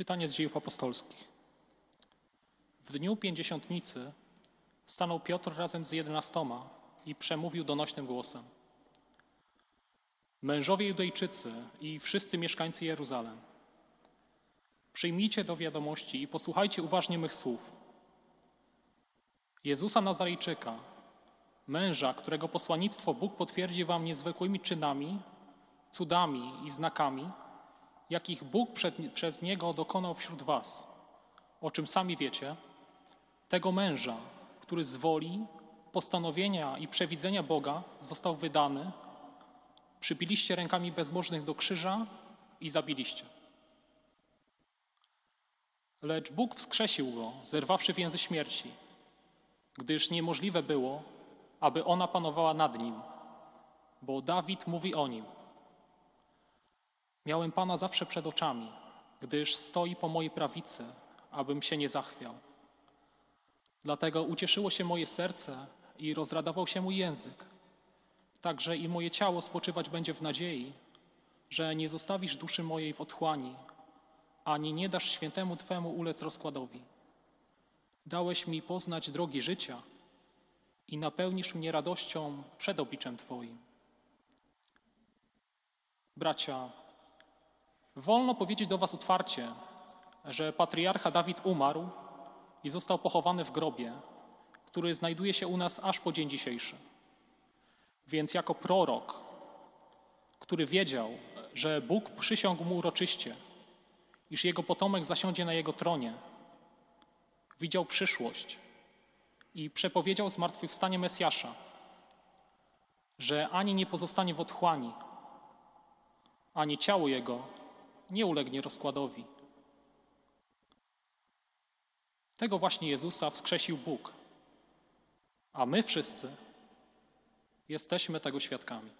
Czytanie z dziejów apostolskich. W dniu pięćdziesiątnicy stanął Piotr razem z jedenastoma i przemówił donośnym głosem. Mężowie Judejczycy i wszyscy mieszkańcy Jeruzalem, przyjmijcie do wiadomości i posłuchajcie uważnie mych słów. Jezusa Nazarejczyka, męża, którego posłannictwo Bóg potwierdzi wam niezwykłymi czynami, cudami i znakami, jakich Bóg przed, przez niego dokonał wśród was, o czym sami wiecie, tego męża, który z woli, postanowienia i przewidzenia Boga został wydany, przybiliście rękami bezbożnych do krzyża i zabiliście. Lecz Bóg wskrzesił go, zerwawszy więzy śmierci, gdyż niemożliwe było, aby ona panowała nad nim, bo Dawid mówi o nim – Miałem Pana zawsze przed oczami, gdyż stoi po mojej prawicy, abym się nie zachwiał. Dlatego ucieszyło się moje serce i rozradował się mój język. Także i moje ciało spoczywać będzie w nadziei, że nie zostawisz duszy mojej w otchłani, ani nie dasz świętemu Twemu ulec rozkładowi. Dałeś mi poznać drogi życia i napełnisz mnie radością przed obliczem Twoim. Bracia, Wolno powiedzieć do Was otwarcie, że patriarcha Dawid umarł i został pochowany w grobie, który znajduje się u nas aż po dzień dzisiejszy. Więc jako prorok, który wiedział, że Bóg przysiągł mu uroczyście, iż jego potomek zasiądzie na jego tronie, widział przyszłość i przepowiedział zmartwychwstanie Mesjasza, że ani nie pozostanie w otchłani, ani ciało jego nie ulegnie rozkładowi. Tego właśnie Jezusa wskrzesił Bóg, a my wszyscy jesteśmy tego świadkami.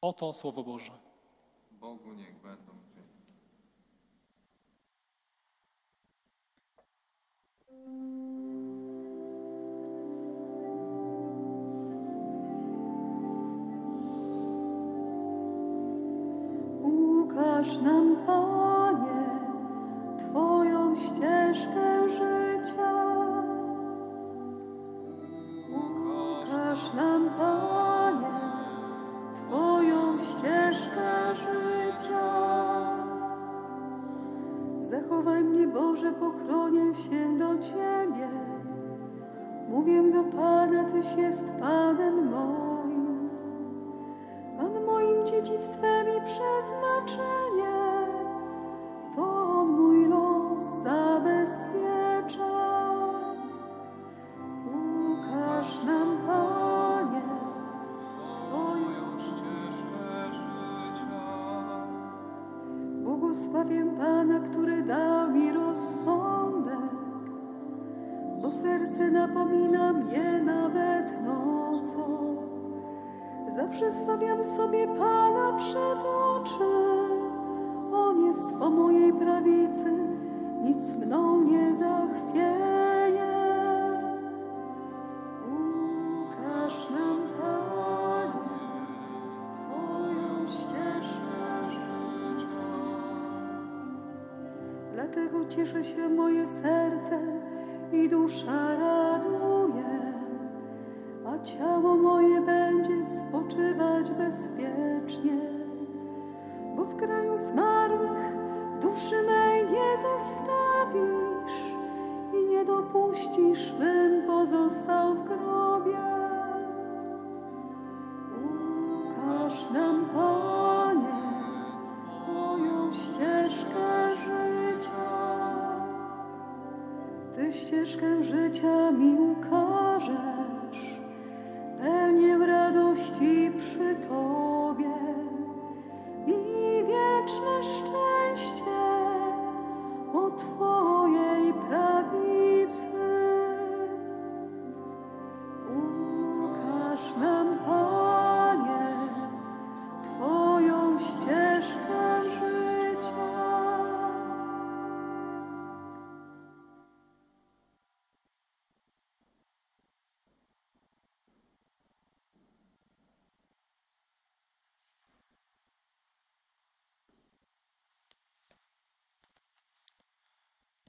Oto Słowo Boże. Bogu niech będą dzięki. Stawiam sobie Pana przed oczy. On jest po mojej prawicy, nic mną nie zachwieje. Ukaż nam, Panie, Twoją ścieżkę życia. Dlatego cieszy się moje serce i dusza raduje, ciało moje będzie spoczywać bezpiecznie, bo w kraju zmarłych duszy mej nie zostawisz i nie dopuścisz, bym pozostał w grobie. Ukaż nam, Panie, Twoją ścieżkę życia. Ty ścieżkę życia mi ukażesz,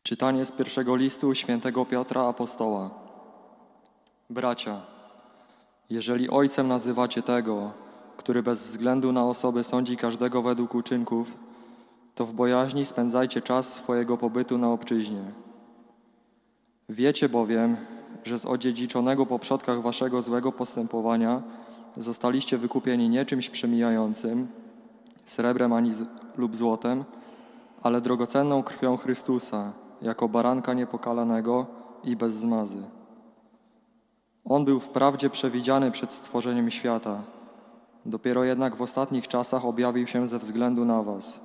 Czytanie z pierwszego listu świętego Piotra Apostoła. Bracia, jeżeli ojcem nazywacie tego, który bez względu na osobę sądzi każdego według uczynków, to w bojaźni spędzajcie czas swojego pobytu na obczyźnie. Wiecie bowiem, że z odziedziczonego po przodkach waszego złego postępowania zostaliście wykupieni nie czymś przemijającym, srebrem ani lub złotem, ale drogocenną krwią Chrystusa, jako baranka niepokalanego i bez zmazy. On był wprawdzie przewidziany przed stworzeniem świata, dopiero jednak w ostatnich czasach objawił się ze względu na Was.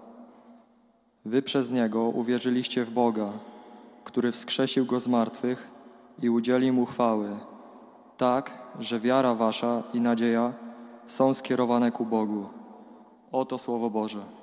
Wy przez Niego uwierzyliście w Boga, który wskrzesił Go z martwych i udzieli Mu chwały, tak, że wiara Wasza i nadzieja są skierowane ku Bogu. Oto Słowo Boże.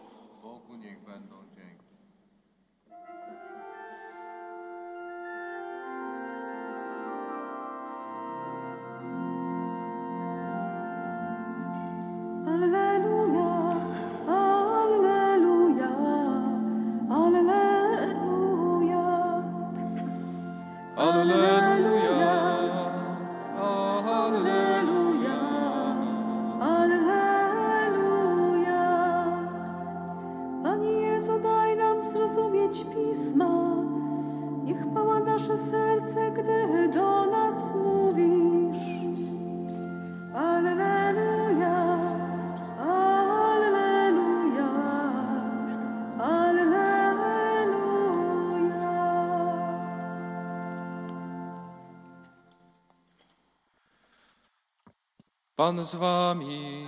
Pan z wami.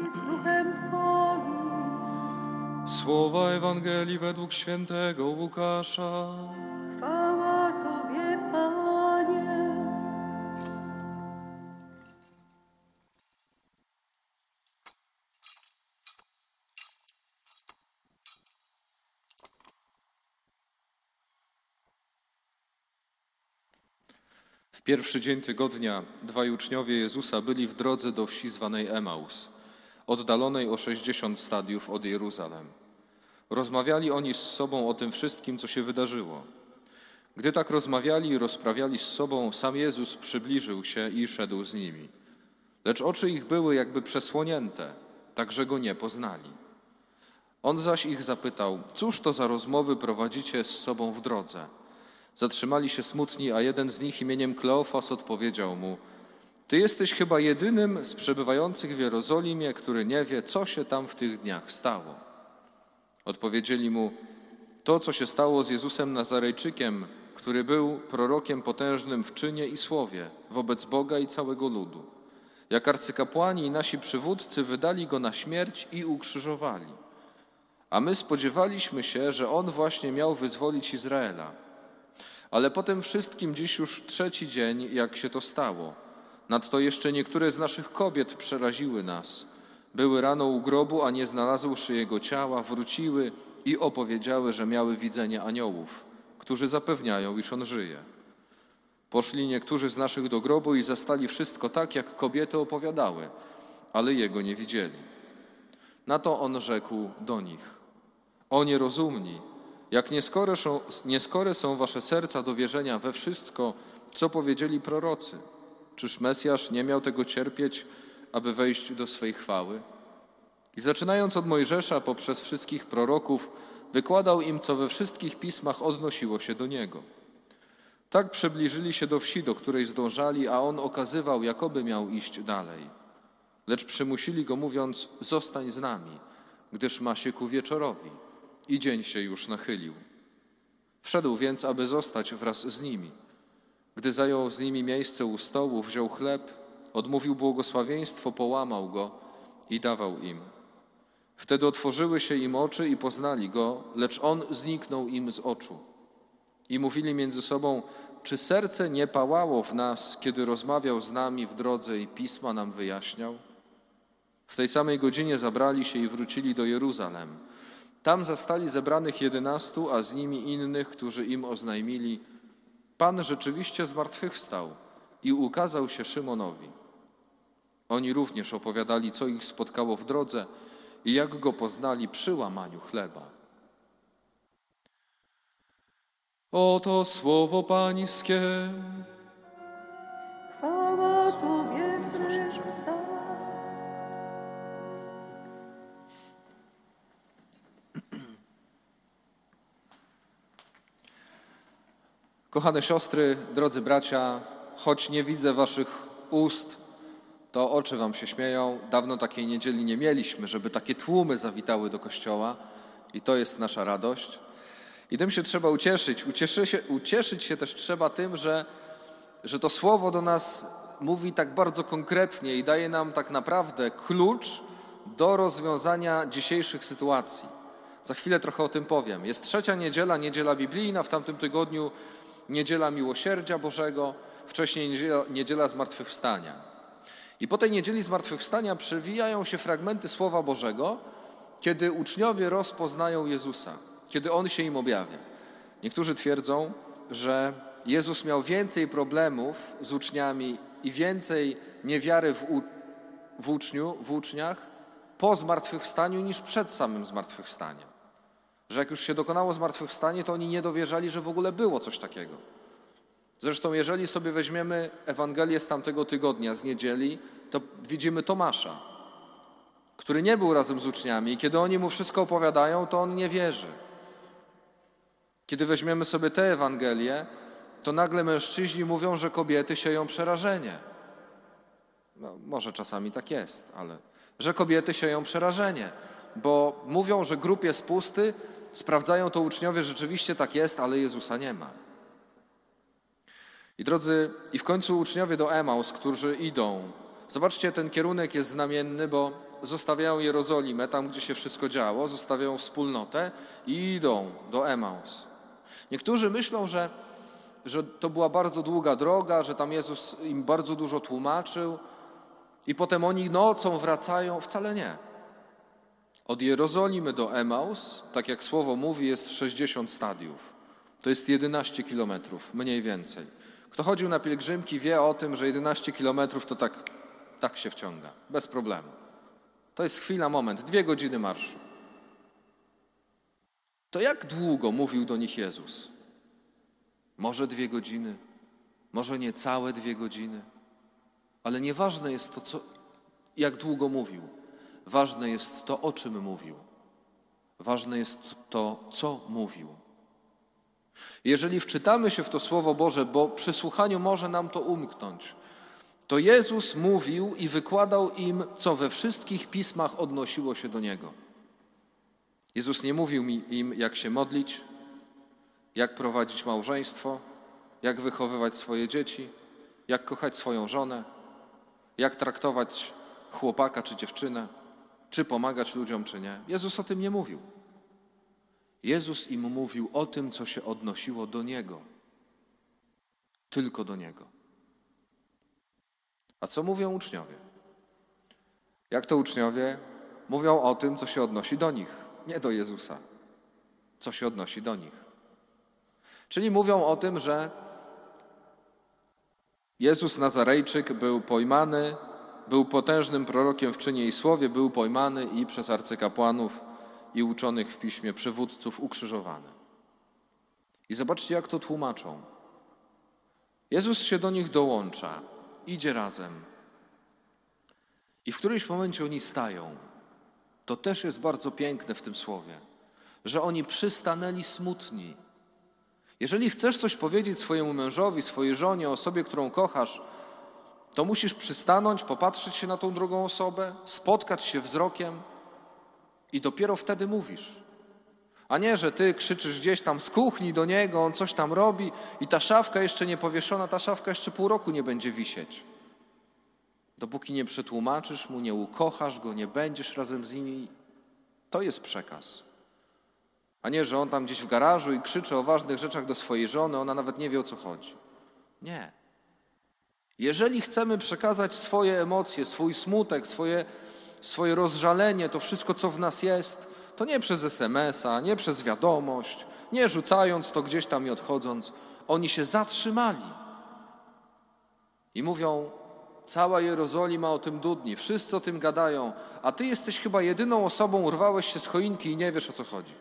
I z duchem Twoim. Słowa Ewangelii według świętego Łukasza. Pierwszy dzień tygodnia dwaj uczniowie Jezusa byli w drodze do wsi zwanej Emaus, oddalonej o 60 stadiów od Jeruzalem. Rozmawiali oni z sobą o tym wszystkim, co się wydarzyło. Gdy tak rozmawiali i rozprawiali z sobą, sam Jezus przybliżył się i szedł z nimi. Lecz oczy ich były jakby przesłonięte, tak że go nie poznali. On zaś ich zapytał: Cóż to za rozmowy prowadzicie z sobą w drodze? Zatrzymali się smutni, a jeden z nich imieniem Kleofas odpowiedział mu: Ty jesteś chyba jedynym z przebywających w Jerozolimie, który nie wie, co się tam w tych dniach stało. Odpowiedzieli mu: To, co się stało z Jezusem Nazarejczykiem, który był prorokiem potężnym w czynie i słowie wobec Boga i całego ludu. Jak arcykapłani i nasi przywódcy wydali go na śmierć i ukrzyżowali. A my spodziewaliśmy się, że on właśnie miał wyzwolić Izraela. Ale potem wszystkim dziś już trzeci dzień, jak się to stało. Nadto jeszcze niektóre z naszych kobiet przeraziły nas. Były rano u grobu, a nie znalazłszy jego ciała, wróciły i opowiedziały, że miały widzenie aniołów, którzy zapewniają, iż on żyje. Poszli niektórzy z naszych do grobu i zastali wszystko tak, jak kobiety opowiadały, ale jego nie widzieli. Na to on rzekł do nich: O nierozumni, jak nieskore są, nieskore są wasze serca do wierzenia we wszystko, co powiedzieli prorocy. Czyż Mesjasz nie miał tego cierpieć, aby wejść do swej chwały? I zaczynając od Mojżesza poprzez wszystkich proroków, wykładał im, co we wszystkich pismach odnosiło się do niego. Tak przybliżyli się do wsi, do której zdążali, a on okazywał, jakoby miał iść dalej. Lecz przymusili go, mówiąc: Zostań z nami, gdyż ma się ku wieczorowi i dzień się już nachylił. Wszedł więc, aby zostać wraz z nimi. Gdy zajął z nimi miejsce u stołu, wziął chleb, odmówił błogosławieństwo, połamał go i dawał im. Wtedy otworzyły się im oczy i poznali go, lecz on zniknął im z oczu. I mówili między sobą, czy serce nie pałało w nas, kiedy rozmawiał z nami w drodze i pisma nam wyjaśniał? W tej samej godzinie zabrali się i wrócili do Jeruzalem. Tam zastali zebranych jedenastu, a z nimi innych, którzy im oznajmili: Pan rzeczywiście zmartwychwstał i ukazał się Szymonowi. Oni również opowiadali, co ich spotkało w drodze i jak go poznali przy łamaniu chleba. Oto słowo Pańskie. Chwała Tobie, Kochane siostry, drodzy bracia, choć nie widzę waszych ust, to oczy wam się śmieją. Dawno takiej niedzieli nie mieliśmy, żeby takie tłumy zawitały do kościoła i to jest nasza radość. I tym się trzeba ucieszyć. Ucieszy się, ucieszyć się też trzeba tym, że, że to słowo do nas mówi tak bardzo konkretnie i daje nam tak naprawdę klucz do rozwiązania dzisiejszych sytuacji. Za chwilę trochę o tym powiem. Jest trzecia niedziela, niedziela biblijna, w tamtym tygodniu niedziela miłosierdzia Bożego, wcześniej niedziela, niedziela zmartwychwstania. I po tej niedzieli zmartwychwstania przewijają się fragmenty Słowa Bożego, kiedy uczniowie rozpoznają Jezusa, kiedy On się im objawia. Niektórzy twierdzą, że Jezus miał więcej problemów z uczniami i więcej niewiary w, u, w, uczniu, w uczniach po zmartwychwstaniu niż przed samym zmartwychwstaniem. Że jak już się dokonało zmartwychwstanie, to oni nie dowierzali, że w ogóle było coś takiego. Zresztą, jeżeli sobie weźmiemy Ewangelię z tamtego tygodnia, z niedzieli, to widzimy Tomasza, który nie był razem z uczniami i kiedy oni mu wszystko opowiadają, to on nie wierzy. Kiedy weźmiemy sobie tę Ewangelię, to nagle mężczyźni mówią, że kobiety sieją przerażenie. No, może czasami tak jest, ale że kobiety sieją przerażenie, bo mówią, że grób jest pusty, sprawdzają to uczniowie, rzeczywiście tak jest, ale Jezusa nie ma. I drodzy, i w końcu uczniowie do Emaus, którzy idą, zobaczcie, ten kierunek jest znamienny, bo zostawiają Jerozolimę, tam gdzie się wszystko działo, zostawiają wspólnotę i idą do Emaus. Niektórzy myślą, że, że to była bardzo długa droga, że tam Jezus im bardzo dużo tłumaczył i potem oni nocą wracają. Wcale nie. Od Jerozolimy do Emaus, tak jak słowo mówi, jest 60 stadiów. To jest 11 kilometrów, mniej więcej. Kto chodził na pielgrzymki, wie o tym, że 11 kilometrów to tak, tak się wciąga, bez problemu. To jest chwila, moment, dwie godziny marszu. To jak długo mówił do nich Jezus? Może dwie godziny, może niecałe dwie godziny, ale nieważne jest to, co, jak długo mówił. Ważne jest to, o czym mówił. Ważne jest to, co mówił. Jeżeli wczytamy się w to Słowo Boże, bo przy słuchaniu może nam to umknąć, to Jezus mówił i wykładał im, co we wszystkich pismach odnosiło się do Niego. Jezus nie mówił im, jak się modlić, jak prowadzić małżeństwo, jak wychowywać swoje dzieci, jak kochać swoją żonę, jak traktować chłopaka czy dziewczynę, czy pomagać ludziom, czy nie. Jezus o tym nie mówił. Jezus im mówił o tym, co się odnosiło do Niego. Tylko do Niego. A co mówią uczniowie? Jak to uczniowie mówią o tym, co się odnosi do nich, nie do Jezusa, co się odnosi do nich. Czyli mówią o tym, że Jezus Nazarejczyk był pojmany, był potężnym prorokiem w czynie i słowie, był pojmany i przez arcykapłanów i uczonych w piśmie przywódców ukrzyżowany. I zobaczcie, jak to tłumaczą. Jezus się do nich dołącza, idzie razem. I w którymś momencie oni stają. To też jest bardzo piękne w tym słowie, że oni przystanęli smutni. Jeżeli chcesz coś powiedzieć swojemu mężowi, swojej żonie, osobie, którą kochasz, to musisz przystanąć, popatrzeć się na tą drugą osobę, spotkać się wzrokiem i dopiero wtedy mówisz. A nie, że ty krzyczysz gdzieś tam z kuchni do niego, on coś tam robi i ta szafka jeszcze nie powieszona, ta szafka jeszcze pół roku nie będzie wisieć. Dopóki nie przetłumaczysz mu, nie ukochasz go, nie będziesz razem z nimi, to jest przekaz. A nie, że on tam gdzieś w garażu i krzyczy o ważnych rzeczach do swojej żony, ona nawet nie wie o co chodzi. Nie. Jeżeli chcemy przekazać swoje emocje, swój smutek, swoje, swoje rozżalenie, to wszystko, co w nas jest, to nie przez SMS-a, nie przez wiadomość, nie rzucając to gdzieś tam i odchodząc. Oni się zatrzymali i mówią: Cała Jerozolima o tym dudni, wszyscy o tym gadają, a ty jesteś chyba jedyną osobą, urwałeś się z choinki i nie wiesz o co chodzi.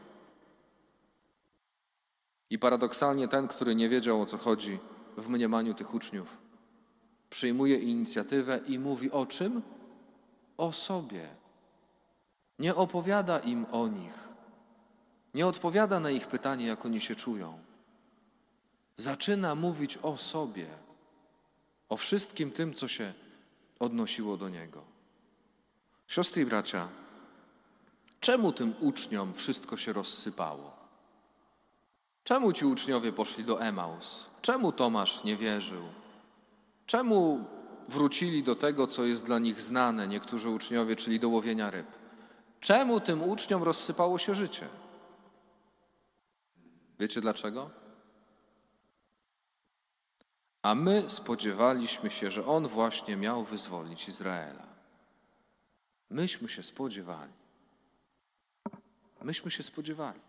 I paradoksalnie ten, który nie wiedział o co chodzi w mniemaniu tych uczniów, przyjmuje inicjatywę i mówi o czym? O sobie. Nie opowiada im o nich. Nie odpowiada na ich pytanie, jak oni się czują. Zaczyna mówić o sobie, o wszystkim tym, co się odnosiło do niego. Siostry i bracia, czemu tym uczniom wszystko się rozsypało? Czemu ci uczniowie poszli do Emaus? Czemu Tomasz nie wierzył? Czemu wrócili do tego, co jest dla nich znane, niektórzy uczniowie, czyli do łowienia ryb? Czemu tym uczniom rozsypało się życie? Wiecie dlaczego? A my spodziewaliśmy się, że On właśnie miał wyzwolić Izraela. Myśmy się spodziewali. Myśmy się spodziewali.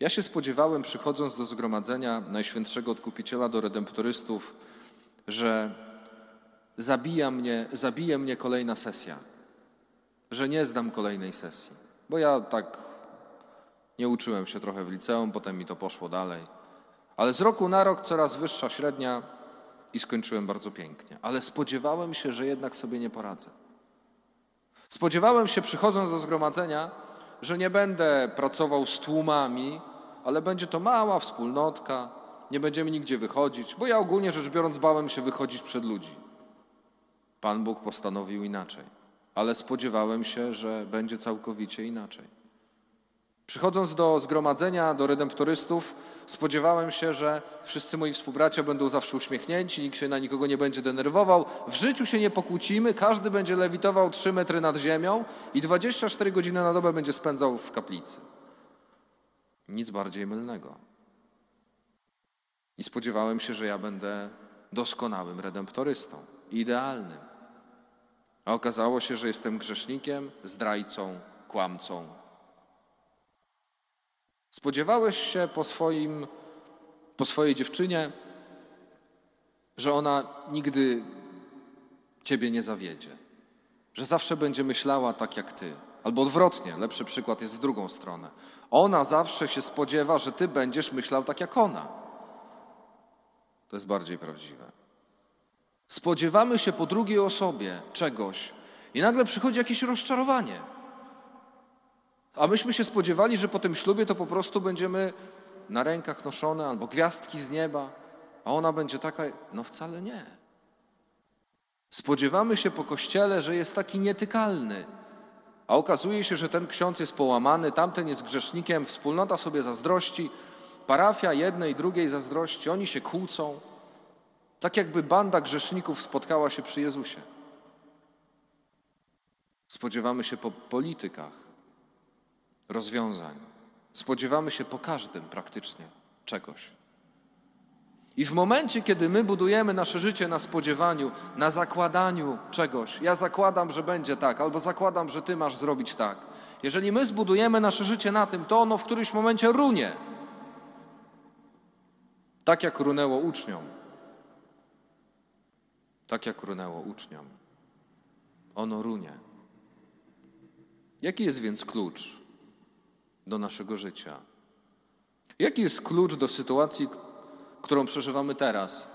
Ja się spodziewałem, przychodząc do zgromadzenia Najświętszego Odkupiciela do redemptorystów, że zabija mnie, zabije mnie kolejna sesja, że nie zdam kolejnej sesji. Bo ja tak nie uczyłem się trochę w liceum, potem mi to poszło dalej. Ale z roku na rok coraz wyższa średnia i skończyłem bardzo pięknie. Ale spodziewałem się, że jednak sobie nie poradzę. Spodziewałem się, przychodząc do zgromadzenia, że nie będę pracował z tłumami, ale będzie to mała wspólnotka, nie będziemy nigdzie wychodzić, bo ja ogólnie rzecz biorąc bałem się wychodzić przed ludzi. Pan Bóg postanowił inaczej, ale spodziewałem się, że będzie całkowicie inaczej. Przychodząc do zgromadzenia, do redemptorystów, spodziewałem się, że wszyscy moi współbracia będą zawsze uśmiechnięci, nikt się na nikogo nie będzie denerwował, w życiu się nie pokłócimy, każdy będzie lewitował 3 metry nad ziemią i 24 godziny na dobę będzie spędzał w kaplicy. Nic bardziej mylnego. I spodziewałem się, że ja będę doskonałym redemptorystą, idealnym. A okazało się, że jestem grzesznikiem, zdrajcą, kłamcą, Spodziewałeś się po, swoim, po swojej dziewczynie, że ona nigdy ciebie nie zawiedzie, że zawsze będzie myślała tak jak ty. Albo odwrotnie, lepszy przykład jest w drugą stronę. Ona zawsze się spodziewa, że ty będziesz myślał tak jak ona. To jest bardziej prawdziwe. Spodziewamy się po drugiej osobie czegoś i nagle przychodzi jakieś rozczarowanie. A myśmy się spodziewali, że po tym ślubie to po prostu będziemy na rękach noszone albo gwiazdki z nieba, a ona będzie taka. No wcale nie. Spodziewamy się po kościele, że jest taki nietykalny, a okazuje się, że ten ksiądz jest połamany, tamten jest grzesznikiem, wspólnota sobie zazdrości, parafia jednej, drugiej zazdrości, oni się kłócą. Tak jakby banda grzeszników spotkała się przy Jezusie. Spodziewamy się po politykach, rozwiązań. Spodziewamy się po każdym praktycznie czegoś. I w momencie, kiedy my budujemy nasze życie na spodziewaniu, na zakładaniu czegoś, ja zakładam, że będzie tak, albo zakładam, że ty masz zrobić tak. Jeżeli my zbudujemy nasze życie na tym, to ono w którymś momencie runie. Tak jak runęło uczniom. Tak jak runęło uczniom. Ono runie. Jaki jest więc klucz? do naszego życia. Jaki jest klucz do sytuacji, którą przeżywamy teraz,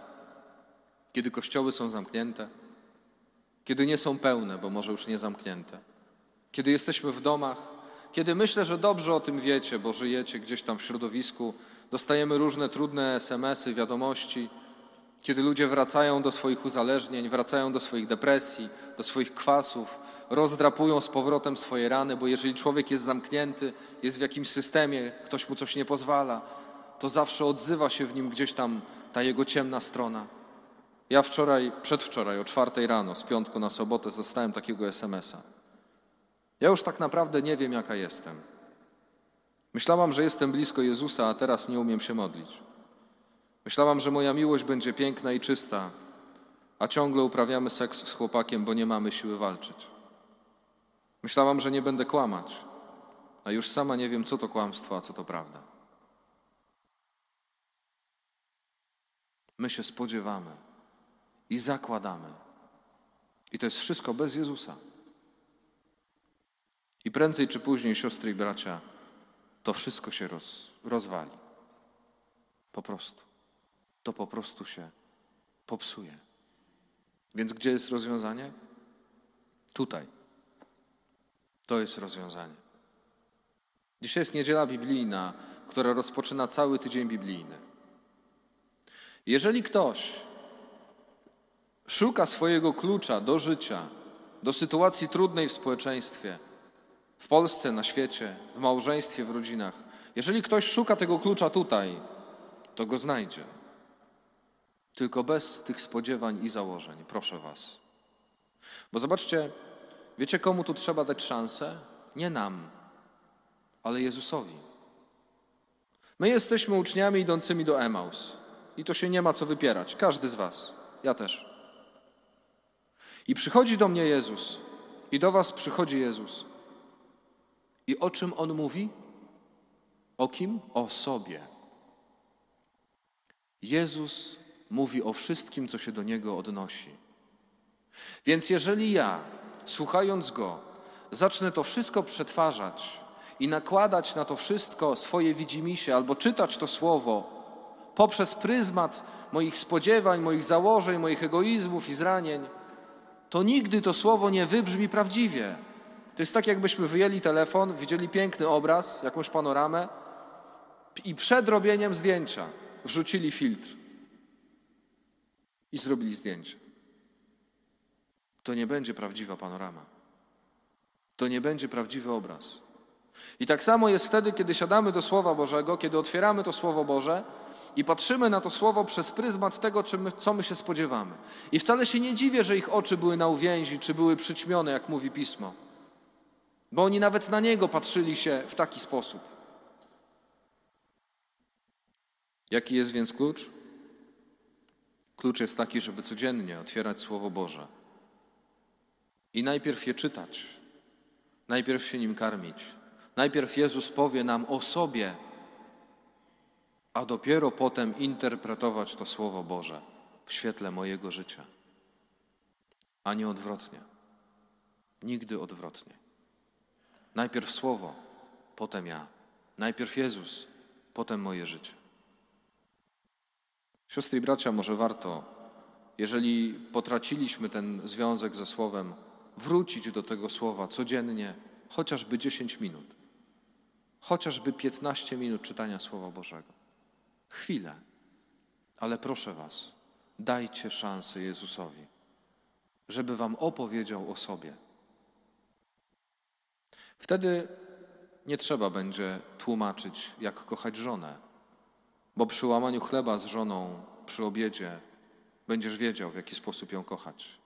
kiedy kościoły są zamknięte, kiedy nie są pełne, bo może już nie zamknięte, kiedy jesteśmy w domach, kiedy myślę, że dobrze o tym wiecie, bo żyjecie gdzieś tam w środowisku, dostajemy różne trudne SMS-y, wiadomości, kiedy ludzie wracają do swoich uzależnień, wracają do swoich depresji, do swoich kwasów, rozdrapują z powrotem swoje rany, bo jeżeli człowiek jest zamknięty, jest w jakimś systemie, ktoś mu coś nie pozwala, to zawsze odzywa się w nim gdzieś tam ta jego ciemna strona. Ja wczoraj, przedwczoraj o czwartej rano, z piątku na sobotę, dostałem takiego SMS-a. Ja już tak naprawdę nie wiem, jaka jestem. Myślałam, że jestem blisko Jezusa, a teraz nie umiem się modlić. Myślałam, że moja miłość będzie piękna i czysta, a ciągle uprawiamy seks z chłopakiem, bo nie mamy siły walczyć. Myślałam, że nie będę kłamać, a już sama nie wiem, co to kłamstwo, a co to prawda. My się spodziewamy i zakładamy. I to jest wszystko bez Jezusa. I prędzej czy później, siostry i bracia, to wszystko się roz, rozwali. Po prostu. To po prostu się popsuje. Więc gdzie jest rozwiązanie? Tutaj. To jest rozwiązanie. Dzisiaj jest niedziela biblijna, która rozpoczyna cały tydzień biblijny. Jeżeli ktoś szuka swojego klucza do życia, do sytuacji trudnej w społeczeństwie, w Polsce, na świecie, w małżeństwie, w rodzinach, jeżeli ktoś szuka tego klucza tutaj, to go znajdzie. Tylko bez tych spodziewań i założeń, proszę Was. Bo zobaczcie, wiecie komu tu trzeba dać szansę? Nie nam, ale Jezusowi. My jesteśmy uczniami idącymi do Emaus i to się nie ma co wypierać, każdy z Was, ja też. I przychodzi do mnie Jezus, i do Was przychodzi Jezus. I o czym On mówi? O kim? O sobie. Jezus mówi o wszystkim, co się do Niego odnosi. Więc jeżeli ja, słuchając Go, zacznę to wszystko przetwarzać i nakładać na to wszystko swoje widzimisię albo czytać to Słowo poprzez pryzmat moich spodziewań, moich założeń, moich egoizmów i zranień, to nigdy to Słowo nie wybrzmi prawdziwie. To jest tak, jakbyśmy wyjęli telefon, widzieli piękny obraz, jakąś panoramę i przed robieniem zdjęcia wrzucili filtr i zrobili zdjęcie. To nie będzie prawdziwa panorama. To nie będzie prawdziwy obraz. I tak samo jest wtedy, kiedy siadamy do Słowa Bożego, kiedy otwieramy to Słowo Boże i patrzymy na to Słowo przez pryzmat tego, co my się spodziewamy. I wcale się nie dziwię, że ich oczy były na uwięzi, czy były przyćmione, jak mówi Pismo. Bo oni nawet na Niego patrzyli się w taki sposób. Jaki jest więc klucz? Klucz jest taki, żeby codziennie otwierać Słowo Boże i najpierw je czytać, najpierw się nim karmić. Najpierw Jezus powie nam o sobie, a dopiero potem interpretować to Słowo Boże w świetle mojego życia, a nie odwrotnie. Nigdy odwrotnie. Najpierw Słowo, potem ja. Najpierw Jezus, potem moje życie. Siostry i bracia, może warto, jeżeli potraciliśmy ten związek ze Słowem, wrócić do tego Słowa codziennie, chociażby 10 minut, chociażby 15 minut czytania Słowa Bożego. Chwilę, ale proszę Was, dajcie szansę Jezusowi, żeby Wam opowiedział o sobie. Wtedy nie trzeba będzie tłumaczyć, jak kochać żonę, bo przy łamaniu chleba z żoną, przy obiedzie, będziesz wiedział, w jaki sposób ją kochać.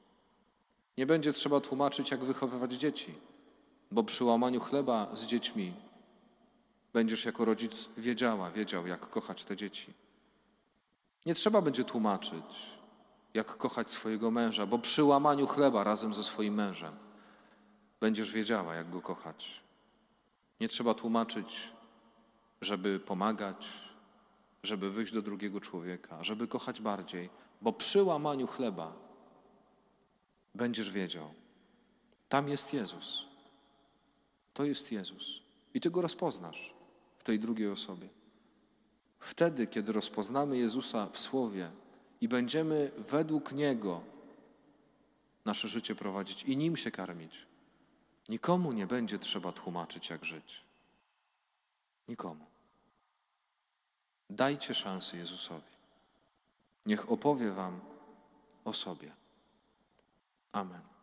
Nie będzie trzeba tłumaczyć, jak wychowywać dzieci, bo przy łamaniu chleba z dziećmi będziesz jako rodzic wiedziała, wiedział, jak kochać te dzieci. Nie trzeba będzie tłumaczyć, jak kochać swojego męża, bo przy łamaniu chleba razem ze swoim mężem będziesz wiedziała, jak go kochać. Nie trzeba tłumaczyć, żeby pomagać, żeby wyjść do drugiego człowieka, żeby kochać bardziej, bo przy łamaniu chleba będziesz wiedział, tam jest Jezus. To jest Jezus. I ty go rozpoznasz w tej drugiej osobie. Wtedy, kiedy rozpoznamy Jezusa w Słowie i będziemy według Niego nasze życie prowadzić i Nim się karmić, nikomu nie będzie trzeba tłumaczyć, jak żyć. Nikomu. Dajcie szansę Jezusowi. Niech opowie Wam o sobie. Amen.